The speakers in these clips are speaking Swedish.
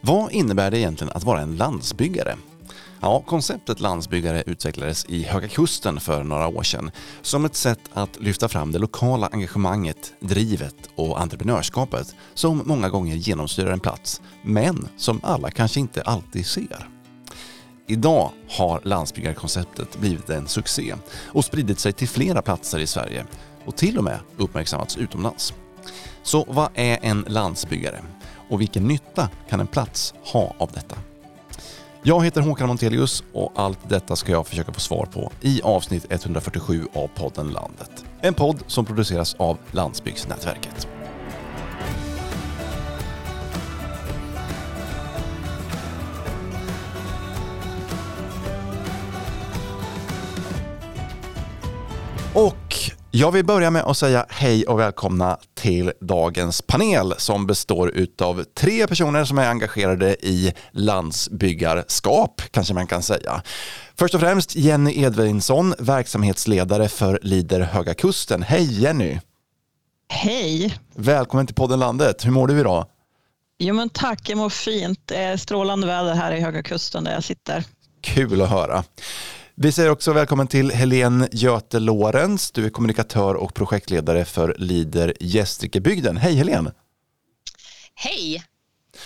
Vad innebär det egentligen att vara en landsbyggare? Ja, konceptet landsbyggare utvecklades i Höga Kusten för några år sedan som ett sätt att lyfta fram det lokala engagemanget, drivet och entreprenörskapet som många gånger genomsyrar en plats, men som alla kanske inte alltid ser. Idag har landsbyggarkonceptet blivit en succé och spridit sig till flera platser i Sverige och till och med uppmärksammats utomlands. Så vad är en landsbyggare? Och vilken nytta kan en plats ha av detta? Jag heter Håkan Montelius och allt detta ska jag försöka få svar på i avsnitt 147 av podden Landet. En podd som produceras av Landsbygdsnätverket. Jag vill börja med att säga hej och välkomna till dagens panel som består av tre personer som är engagerade i landsbyggarskap, kanske man kan säga. Först och främst Jenny Edvinsson, verksamhetsledare för Lider Höga Kusten. Hej Jenny! Hej! Välkommen till podden Landet. Hur mår du idag? Jo men tack, jag mår fint. Är strålande väder här i Höga Kusten där jag sitter. Kul att höra. Vi säger också välkommen till Helene Göte Lorenz. Du är kommunikatör och projektledare för Lider Gästrikebygden. Hej Helene! Hej!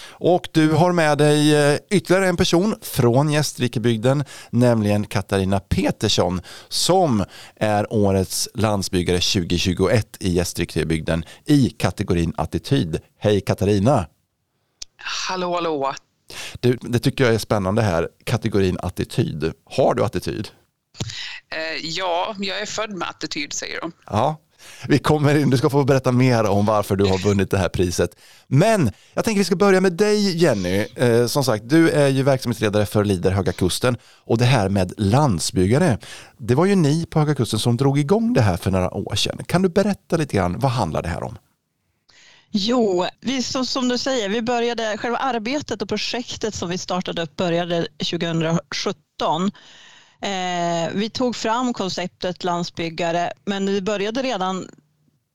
Och du har med dig eh, ytterligare en person från Gästrikebygden, nämligen Katarina Petersson som är årets landsbyggare 2021 i Gästrikebygden i kategorin attityd. Hej Katarina! Hallå, hallå! Du, det tycker jag är spännande här, kategorin attityd. Har du attityd? Eh, ja, jag är född med attityd säger de. Ja, vi kommer in, du ska få berätta mer om varför du har vunnit det här priset. Men jag tänker vi ska börja med dig Jenny. Eh, som sagt, du är ju verksamhetsledare för Lider Höga Kusten och det här med landsbyggare. Det var ju ni på Höga Kusten som drog igång det här för några år sedan. Kan du berätta lite grann, vad handlar det här om? Jo, vi, som, som du säger, vi började, själva arbetet och projektet som vi startade upp började 2017. Eh, vi tog fram konceptet landsbyggare, men det började redan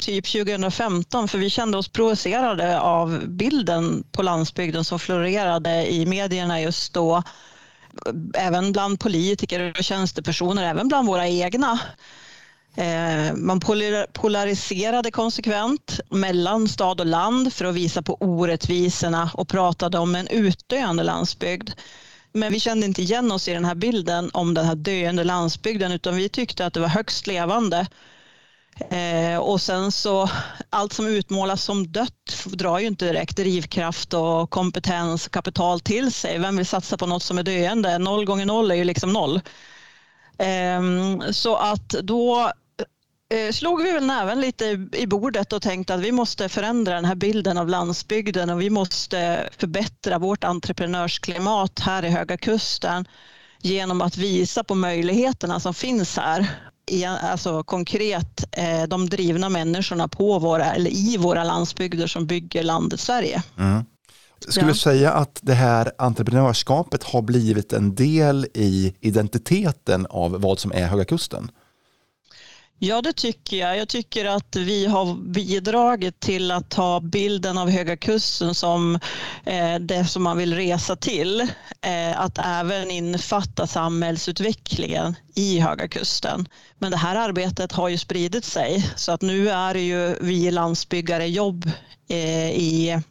typ 2015 för vi kände oss provocerade av bilden på landsbygden som florerade i medierna just då. Även bland politiker och tjänstepersoner, även bland våra egna. Eh, man polariserade konsekvent mellan stad och land för att visa på orättvisorna och pratade om en utdöende landsbygd. Men vi kände inte igen oss i den här bilden om den här döende landsbygden utan vi tyckte att det var högst levande. Eh, och sen så allt som utmålas som dött drar ju inte direkt drivkraft och kompetens och kapital till sig. Vem vill satsa på något som är döende? Noll gånger noll är ju liksom noll. Ehm, så att då eh, slog vi väl näven lite i bordet och tänkte att vi måste förändra den här bilden av landsbygden och vi måste förbättra vårt entreprenörsklimat här i Höga Kusten genom att visa på möjligheterna som finns här. Alltså konkret eh, de drivna människorna på våra, eller i våra landsbygder som bygger landet Sverige. Mm. Skulle du säga att det här entreprenörskapet har blivit en del i identiteten av vad som är Höga Kusten? Ja, det tycker jag. Jag tycker att vi har bidragit till att ta bilden av Höga Kusten som eh, det som man vill resa till. Eh, att även infatta samhällsutvecklingen i Höga Kusten. Men det här arbetet har ju spridit sig så att nu är det ju vi landsbyggare jobb eh, i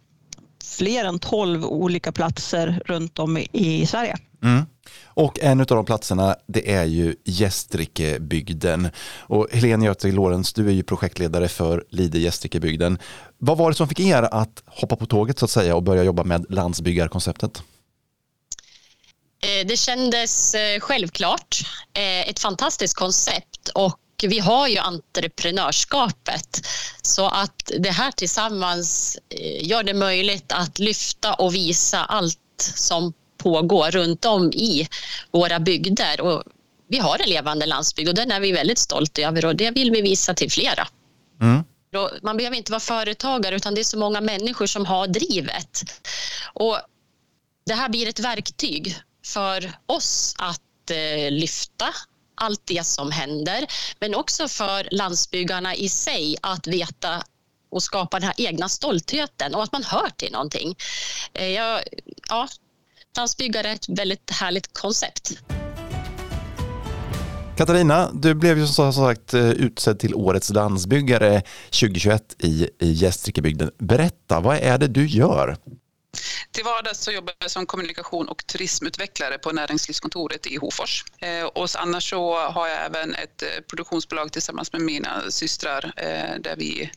fler än tolv olika platser runt om i, Sverige. Mm. Och en av de platserna det är ju Gästrikebygden. Och Helene Göte Lorenz, du är ju projektledare för Lide Gästrikebygden. Vad var det som fick er att hoppa på tåget så att säga och börja jobba med landsbyggarkonceptet? Eh, det kändes eh, självklart. Eh, ett fantastiskt koncept och vi har ju entreprenörskapet. Så att det här tillsammans gör det möjligt att lyfta och visa allt som pågår runt om i våra bygder. Och vi har en levande landsbygd och den är vi väldigt stolta över och det vill vi visa till flera. Mm. Man behöver inte vara företagare utan det är så många människor som har drivet. Och det här blir ett verktyg för oss att eh, lyfta allt det som händer men också för landsbyggarna i sig att veta och skapa den här egna stoltheten och att man hör till någonting. Eh, jag ja, landsbyggare är ett väldigt härligt koncept. Katarina, du blev ju som sagt eh, utsedd till Årets landsbyggare 2021 i Gästrikebygden. Berätta, vad är det du gör? Till vardags så jobbar jag som kommunikation och turismutvecklare på näringslivskontoret i Hofors. Eh, och annars så har jag även ett eh, produktionsbolag tillsammans med mina systrar där vi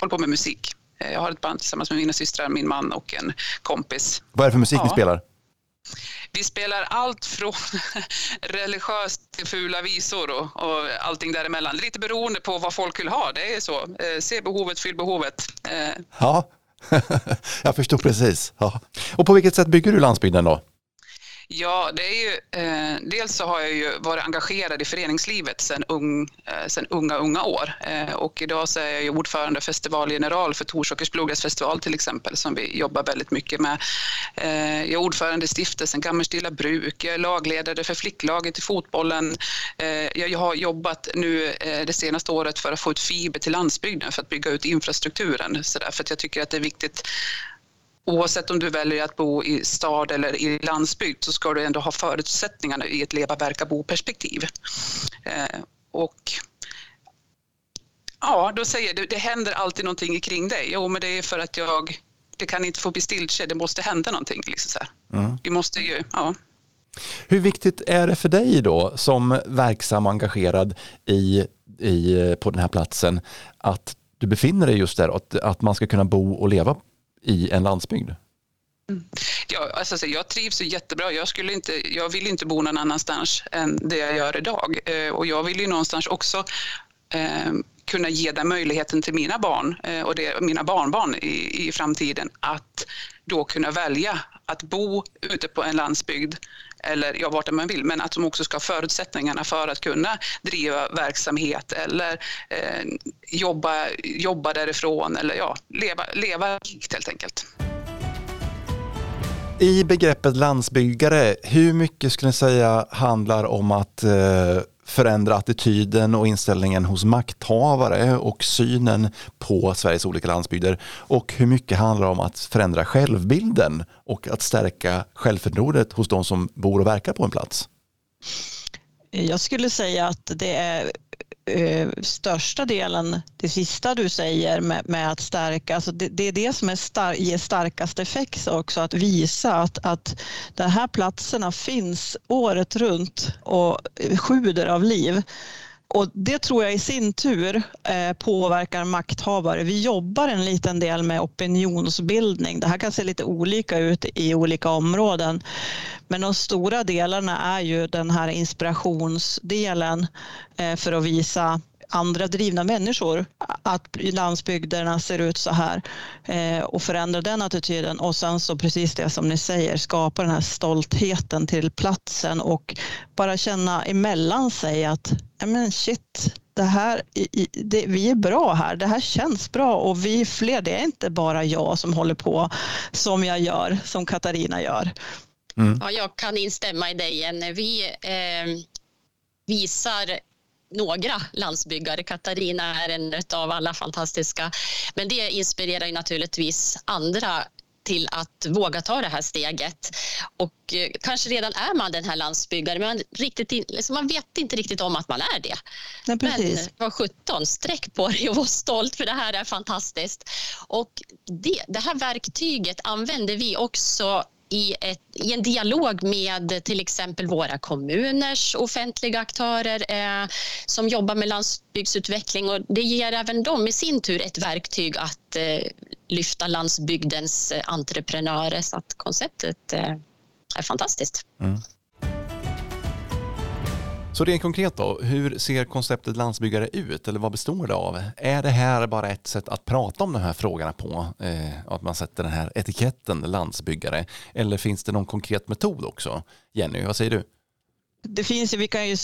håller på med musik. Jag har ett band tillsammans med mina systrar, min man och en kompis. Vad är det för musik ja. ni spelar? Vi spelar allt från religiöst till fula visor och, och allting däremellan. Lite beroende på vad folk vill ha, det är så. Eh, se behovet, fyll behovet. Eh. Ja, jag förstår precis. Ja. Och på vilket sätt bygger du landsbygden då? Ja, det är ju, eh, dels så har jag ju varit engagerad i föreningslivet sedan ung, eh, sen unga, unga år. Eh, och idag så är jag ju ordförande och festivalgeneral för Torsåkers blodgräsfestival till exempel, som vi jobbar väldigt mycket med. Eh, jag är ordförande i stiftelsen Gammelstilla bruk, jag är lagledare för flicklaget i fotbollen. Eh, jag har jobbat nu eh, det senaste året för att få ut fiber till landsbygden för att bygga ut infrastrukturen. Så där, för att jag tycker att det är viktigt oavsett om du väljer att bo i stad eller i landsbygd så ska du ändå ha förutsättningarna i ett leva, verka, bo-perspektiv. Eh, och ja, då säger du, det händer alltid någonting kring dig. Jo, men det är för att jag, det kan inte få bli stiltje, det måste hända någonting. Liksom så mm. Vi måste ju, ja. Hur viktigt är det för dig då som verksam och engagerad i, i, på den här platsen att du befinner dig just där, att, att man ska kunna bo och leva i en landsbygd? Ja, alltså, jag trivs jättebra. Jag, skulle inte, jag vill inte bo någon annanstans än det jag gör idag. Eh, och jag vill ju någonstans också eh, kunna ge den möjligheten till mina barn eh, och det, mina barnbarn i, i framtiden att då kunna välja att bo ute på en landsbygd eller ja, vart man vill, men att de också ska ha förutsättningarna för att kunna driva verksamhet eller eh, jobba, jobba därifrån eller ja, leva, leva rikt helt enkelt. I begreppet landsbyggare, hur mycket skulle ni säga handlar om att eh, förändra attityden och inställningen hos makthavare och synen på Sveriges olika landsbygder och hur mycket handlar om att förändra självbilden och att stärka självförtroendet hos de som bor och verkar på en plats? Jag skulle säga att det är eh, största delen, det sista du säger med, med att stärka, alltså det, det, är det som är star ger starkast effekt också, att visa att, att de här platserna finns året runt och sjuder av liv. Och det tror jag i sin tur eh, påverkar makthavare. Vi jobbar en liten del med opinionsbildning. Det här kan se lite olika ut i olika områden. Men de stora delarna är ju den här inspirationsdelen eh, för att visa andra drivna människor att landsbygderna ser ut så här eh, och förändra den attityden och sen så precis det som ni säger skapa den här stoltheten till platsen och bara känna emellan sig att men shit, det här, det, vi är bra här, det här känns bra och vi är fler, det är inte bara jag som håller på som jag gör, som Katarina gör. Mm. Ja, jag kan instämma i dig Jenny. Vi eh, visar några landsbyggare. Katarina är en av alla fantastiska. Men det inspirerar ju naturligtvis andra till att våga ta det här steget. Och eh, kanske redan är man den här landsbyggare, men man, riktigt, liksom man vet inte riktigt om att man är det. Nej, precis. Men var 17, sträck på dig och var stolt för det här är fantastiskt. Och det, det här verktyget använder vi också i, ett, i, en dialog med till exempel våra kommuners offentliga aktörer eh, som jobbar med landsbygdsutveckling och det ger även dem i sin tur ett verktyg att eh, lyfta landsbygdens eh, entreprenörer så att konceptet eh, är fantastiskt. Mm. Så rent konkret då, hur ser konceptet landsbyggare ut eller vad består det av? Är det här bara ett sätt att prata om de här frågorna på? Eh, att man sätter den här etiketten landsbyggare eller finns det någon konkret metod också? Jenny, vad säger du? Det finns ju, vi kan ju,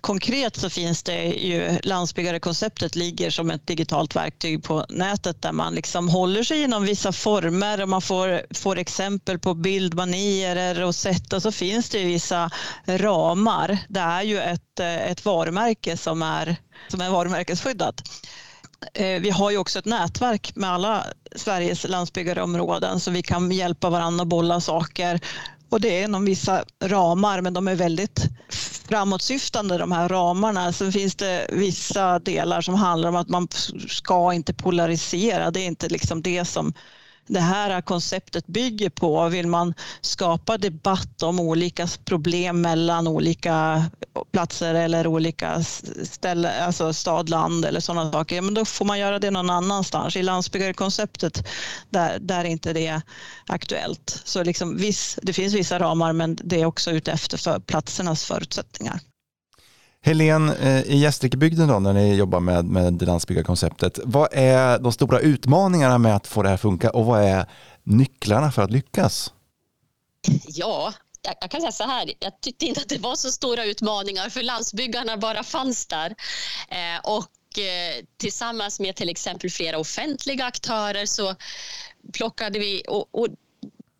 konkret så finns det ju landsbyggarekonceptet ligger som ett digitalt verktyg på nätet där man liksom håller sig inom vissa former och man får, får exempel på bildmanierer och sätt och så finns det ju vissa ramar. Det är ju ett, ett varumärke som är, som är varumärkesskyddat. Eh, vi har ju också ett nätverk med alla Sveriges landsbyggareområden så vi kan hjälpa varandra att bolla saker. Och det är inom vissa ramar men de är väldigt framåtsyftande de här ramarna. Sen finns det vissa delar som handlar om att man ska inte polarisera. Det är inte liksom det som det här konceptet bygger på. Vill man skapa debatt om olika problem mellan olika platser eller olika ställen, alltså stad, land eller sådana saker, men då får man göra det någon annanstans. I landsbyggarkonceptet där, där är inte det aktuellt. Så liksom viss, det finns vissa ramar men det är också ute för platsernas förutsättningar. Helene, eh, i Gästrikebygden då, när ni jobbar med, med landsbyggarkonceptet, vad är de stora utmaningarna med att få det här att funka och vad är nycklarna för att lyckas? Ja, jag kan säga så här, jag tyckte inte att det var så stora utmaningar för landsbyggarna bara fanns där. Eh, och eh, tillsammans med till exempel flera offentliga aktörer så plockade vi och, och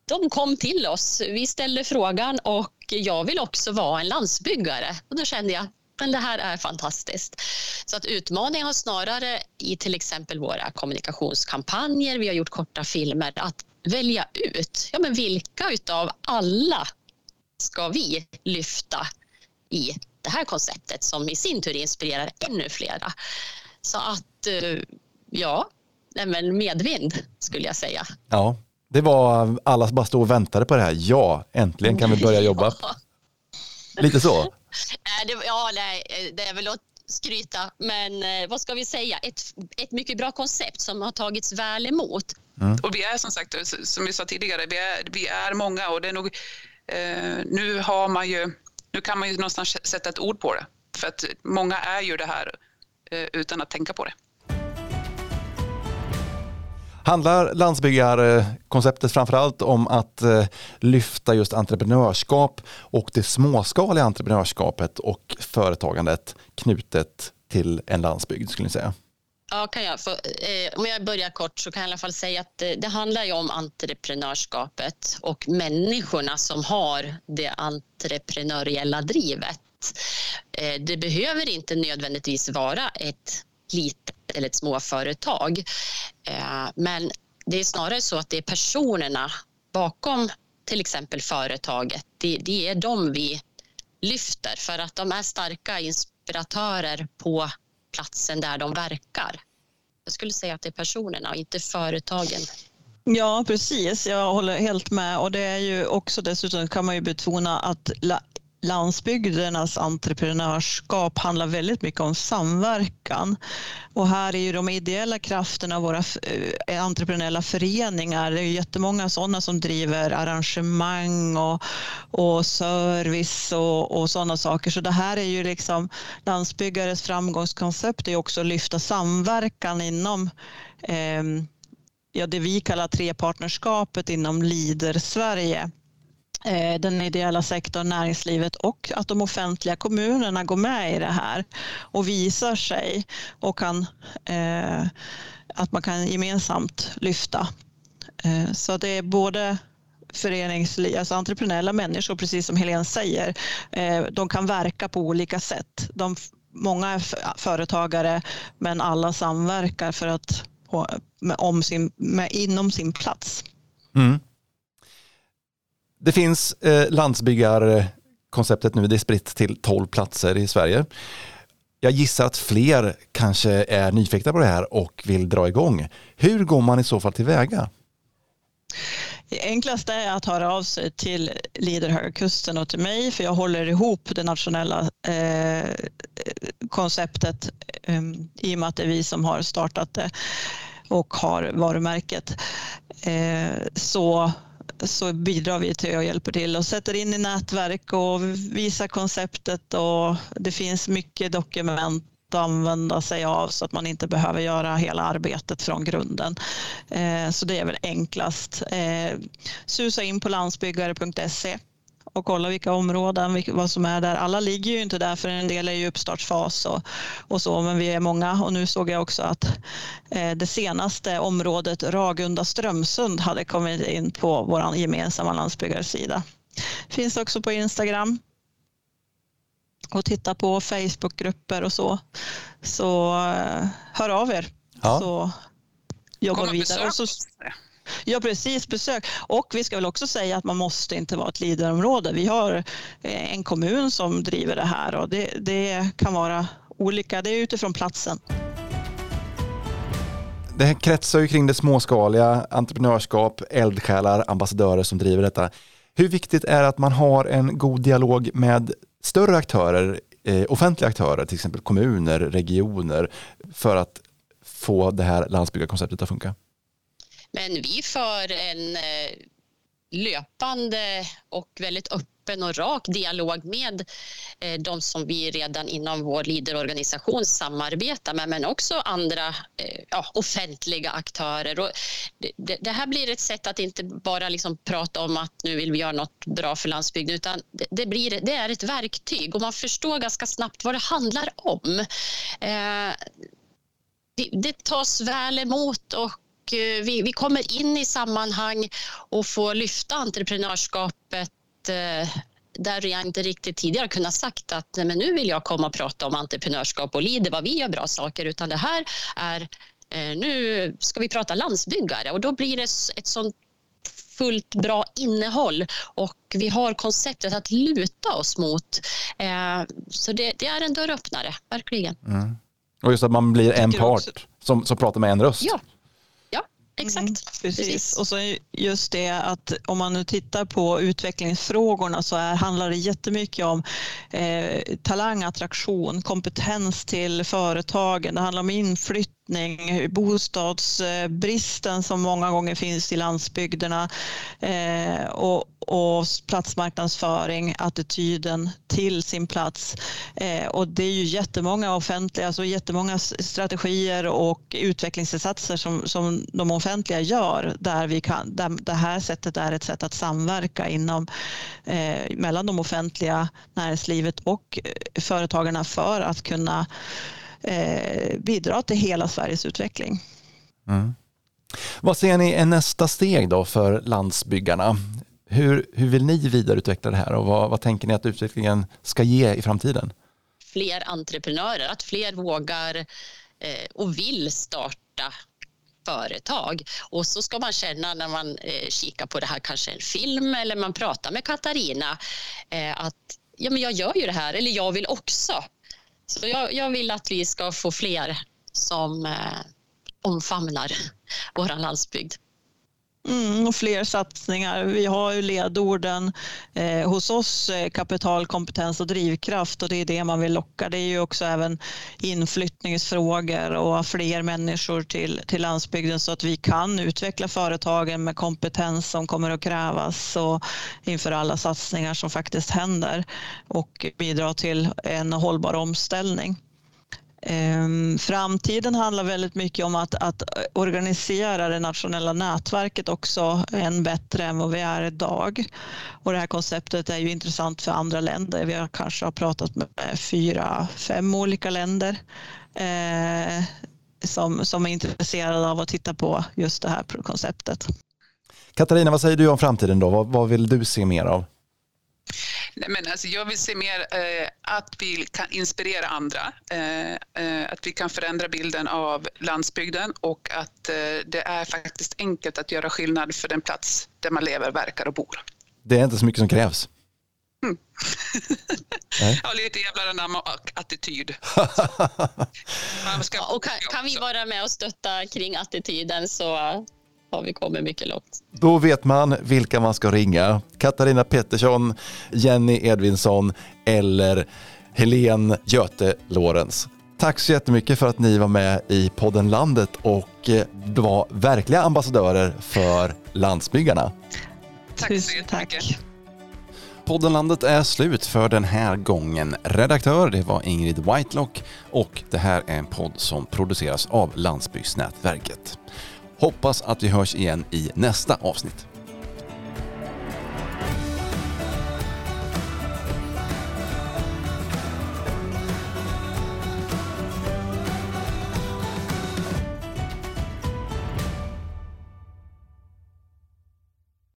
de kom till oss. Vi ställde frågan och jag vill också vara en landsbyggare. Och då kände jag men det här är fantastiskt. Så att utmaningen har snarare i till exempel våra kommunikationskampanjer, vi har gjort korta filmer, att välja ut ja, men vilka utav alla ska vi lyfta i det här konceptet som i sin tur inspirerar ännu flera. Så att eh, ja, men medvind skulle jag säga. Ja, det var alla som bara stod och väntade på det här. Ja, äntligen kan vi börja jobba. Lite så? det, ja, nej, det är väl att skryta, men eh, vad ska vi säga? Ett, ett mycket bra koncept som har tagits väl emot. Mm. Och vi är som sagt, som vi sa tidigare, vi är, vi är många och det är nog, eh, nu har man ju, nu kan man ju någonstans sätta ett ord på det. För att många är ju det här eh, utan att tänka på det. Handlar landsbyggarkonceptet framförallt om att eh, lyfta just entreprenörskap och det småskaliga entreprenörskapet och företagandet knutet till en landsbygd skulle ni säga? Ja, kan jag. För, eh, om jag börjar kort så kan jag i alla fall säga att det, det handlar ju om entreprenörskapet och människorna som har det entreprenöriella drivet. Eh, det behöver inte nödvändigtvis vara ett litet eller ett småföretag. Eh, men det är snarare så att det är personerna bakom till exempel företaget. Det, det är de vi lyfter för att de är starka inspiratörer på platsen där de verkar. Jag skulle säga att det är personerna och inte företagen. Ja, precis. Jag håller helt med. Och det är ju också dessutom kan man ju betona att landsbygdernas entreprenörskap handlar väldigt mycket om samverkan. Och här är ju de ideella krafterna, våra eh, entreprenöriella föreningar, det är ju jättemånga sådana som driver arrangemang och, och service och, och sådana saker. Så det här är ju liksom landsbyggares framgångskoncept är också att lyfta samverkan inom eh, ja, det vi kallar trepartnerskapet inom Lider Sverige. Eh, den ideella sektorn, näringslivet och att de offentliga kommunerna går med i det här och visar sig och kan, eh, att man kan gemensamt lyfta. Eh, så det är både föreningsliv, alltså entreprenöriella människor, precis som Helene säger, eh, de kan verka på olika sätt. De, många är företagare men alla samverkar för att, om sin, med, inom sin plats. Mm. Det finns eh, landsbyggarkonceptet nu, det är spritt till 12 platser i Sverige. Jag gissar att fler kanske är nyfikna på det här och vill dra igång. Hur går man i så fall tillväga? Det enklaste är att höra av sig till Leader Kusten och till mig för jag håller ihop det nationella eh, konceptet eh, i och med att det är vi som har startat det och har varumärket. Eh, så så bidrar vi till och hjälper till och sätter in i nätverk och visar konceptet och det finns mycket dokument att använda sig av så att man inte behöver göra hela arbetet från grunden. Eh, så det är väl enklast. Eh, susa in på landsbyggare.se och kolla vilka områden, vad som är där. Alla ligger ju inte där för en del är i uppstartsfas och, och så, men vi är många och nu såg jag också att eh, det senaste området Ragunda Strömsund hade kommit in på vår gemensamma landsbyggarsida. Finns också på Instagram och titta på Facebookgrupper och så. Så eh, hör av er ja. så jobbar vi vidare. Och så, Ja, precis. Besök. Och vi ska väl också säga att man måste inte vara ett Leaderområde. Vi har eh, en kommun som driver det här och det, det kan vara olika. Det är utifrån platsen. Det här kretsar ju kring det småskaliga, entreprenörskap, eldsjälar, ambassadörer som driver detta. Hur viktigt är det att man har en god dialog med större aktörer, eh, offentliga aktörer, till exempel kommuner, regioner, för att få det här landsbygdskonceptet att funka? Men vi för en eh, löpande och väldigt öppen och rak dialog med eh, de som vi redan inom vår Leaderorganisation samarbetar med, men också andra eh, ja, offentliga aktörer. Och det, det, här blir ett sätt att inte bara liksom prata om att nu vill vi göra något bra för landsbygden, utan det, det blir, det är ett verktyg och man förstår ganska snabbt vad det handlar om. Eh, det, det tas väl emot och vi, vi kommer in i sammanhang och får lyfta entreprenörskapet eh, där jag inte riktigt tidigare kunnat sagt att men nu vill jag komma och prata om entreprenörskap och lider vad vi gör bra saker utan det här är eh, nu ska vi prata landsbyggare och då blir det ett sånt fullt bra innehåll och vi har konceptet att luta oss mot. Så det, det är en dörröppnare, verkligen. Mm. Och just att man blir en part som, som pratar med en röst. Ja, Exakt. Mm, precis. precis. Och så just det att om man nu tittar på utvecklingsfrågorna så är, handlar det jättemycket om eh, talangattraktion, kompetens till företagen. Det handlar om inflyttning bosättning, bostadsbristen som många gånger finns i landsbygderna eh, och, och platsmarknadsföring, attityden till sin plats. Eh, och det är ju jättemånga offentliga, alltså jättemånga strategier och utvecklingsinsatser som, som de offentliga gör där, vi kan, där det här sättet är ett sätt att samverka inom, eh, mellan de offentliga näringslivet och eh, företagarna för att kunna eh, bidra till hela Sveriges utveckling. Mm. Vad ser ni är nästa steg då för landsbyggarna? Hur, hur vill ni vidareutveckla det här och vad, vad tänker ni att utvecklingen ska ge i framtiden? Fler entreprenörer, att fler vågar eh, och vill starta företag. Och så ska man känna när man eh, kikar på det här, kanske en film eller man pratar med Katarina, eh, att ja, men jag gör ju det här, eller jag vill också. Så jag, jag vill att vi ska få fler som eh, omfamnar vår landsbygd. Mm, och fler satsningar. Vi har ju ledorden eh, hos oss, eh, kapital, kompetens och drivkraft och det är det man vill locka. Det är ju också även inflyttningsfrågor och fler människor till, till landsbygden så att vi kan utveckla företagen med kompetens som kommer att krävas och inför alla satsningar som faktiskt händer och bidra till en hållbar omställning. Ehm, framtiden handlar väldigt mycket om att, att, organisera det nationella nätverket också än bättre än vad vi är idag. Och det här konceptet är ju intressant för andra länder. Vi har kanske har pratat med fyra, fem olika länder eh, som, som är intresserade av att titta på just det här konceptet. Katarina, vad säger du om framtiden då? Vad, vad vill du se mer av? Nej, men alltså jag vill se mer eh, att vi kan inspirera andra, eh, eh, att vi kan förändra bilden av landsbygden och att eh, det är faktiskt enkelt att göra skillnad för den plats där man lever, verkar och bor. Det är inte så mycket som krävs. Mm. ja, lite jävlar anamma och attityd. ska... och kan, kan vi vara med och stötta kring attityden så har vi kommit mycket långt. Då vet man vilka man ska ringa. Katarina Pettersson, Jenny Edvinsson eller Helene Göte Lorenz. Tack så jättemycket för att ni var med i podden Landet och eh, var verkliga ambassadörer för landsbyggarna. Tack så jättemycket. Podden Landet är slut för den här gången. Redaktör det var Ingrid Whitelock och det här är en podd som produceras av Landsbygdsnätverket. Hoppas att vi hörs igen i nästa avsnitt.